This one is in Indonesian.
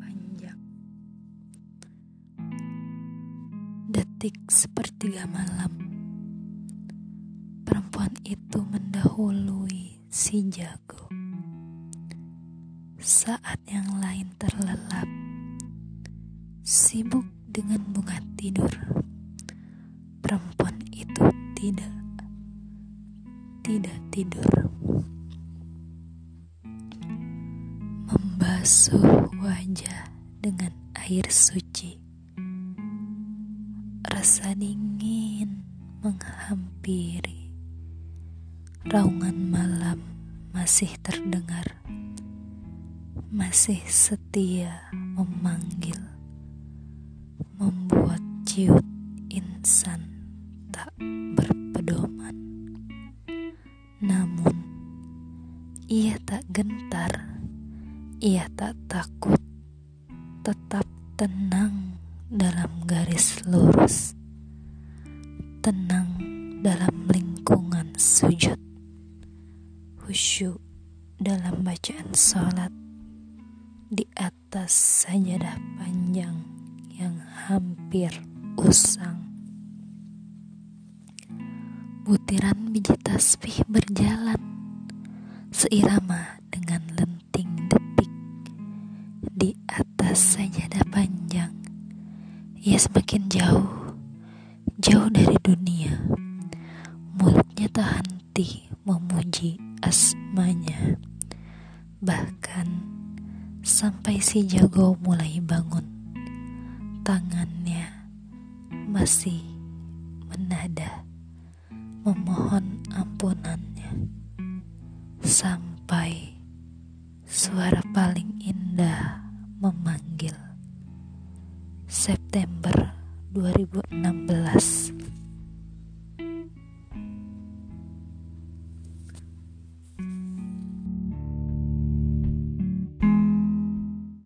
panjang. Detik sepertiga malam, perempuan itu mendahului si jago. Saat yang lain terlelap, sibuk dengan bunga tidur, perempuan itu tidak tidak tidur. Membasuh wajah dengan air suci Rasa dingin menghampiri. Raungan malam masih terdengar. Masih setia memanggil. Membuat ciut insan tak berpedoman. Namun, ia tak gentar. Ia tak takut. Tetap tenang dalam garis lurus, tenang dalam lingkungan sujud, khusyuk dalam bacaan sholat di atas sajadah panjang yang hampir usang. Butiran biji tasbih berjalan seirama di atas sajadah panjang ia semakin jauh, jauh dari dunia. Mulutnya tak henti memuji asmanya. Bahkan sampai si jago mulai bangun. Tangannya masih menada memohon ampunannya. Sampai September 2016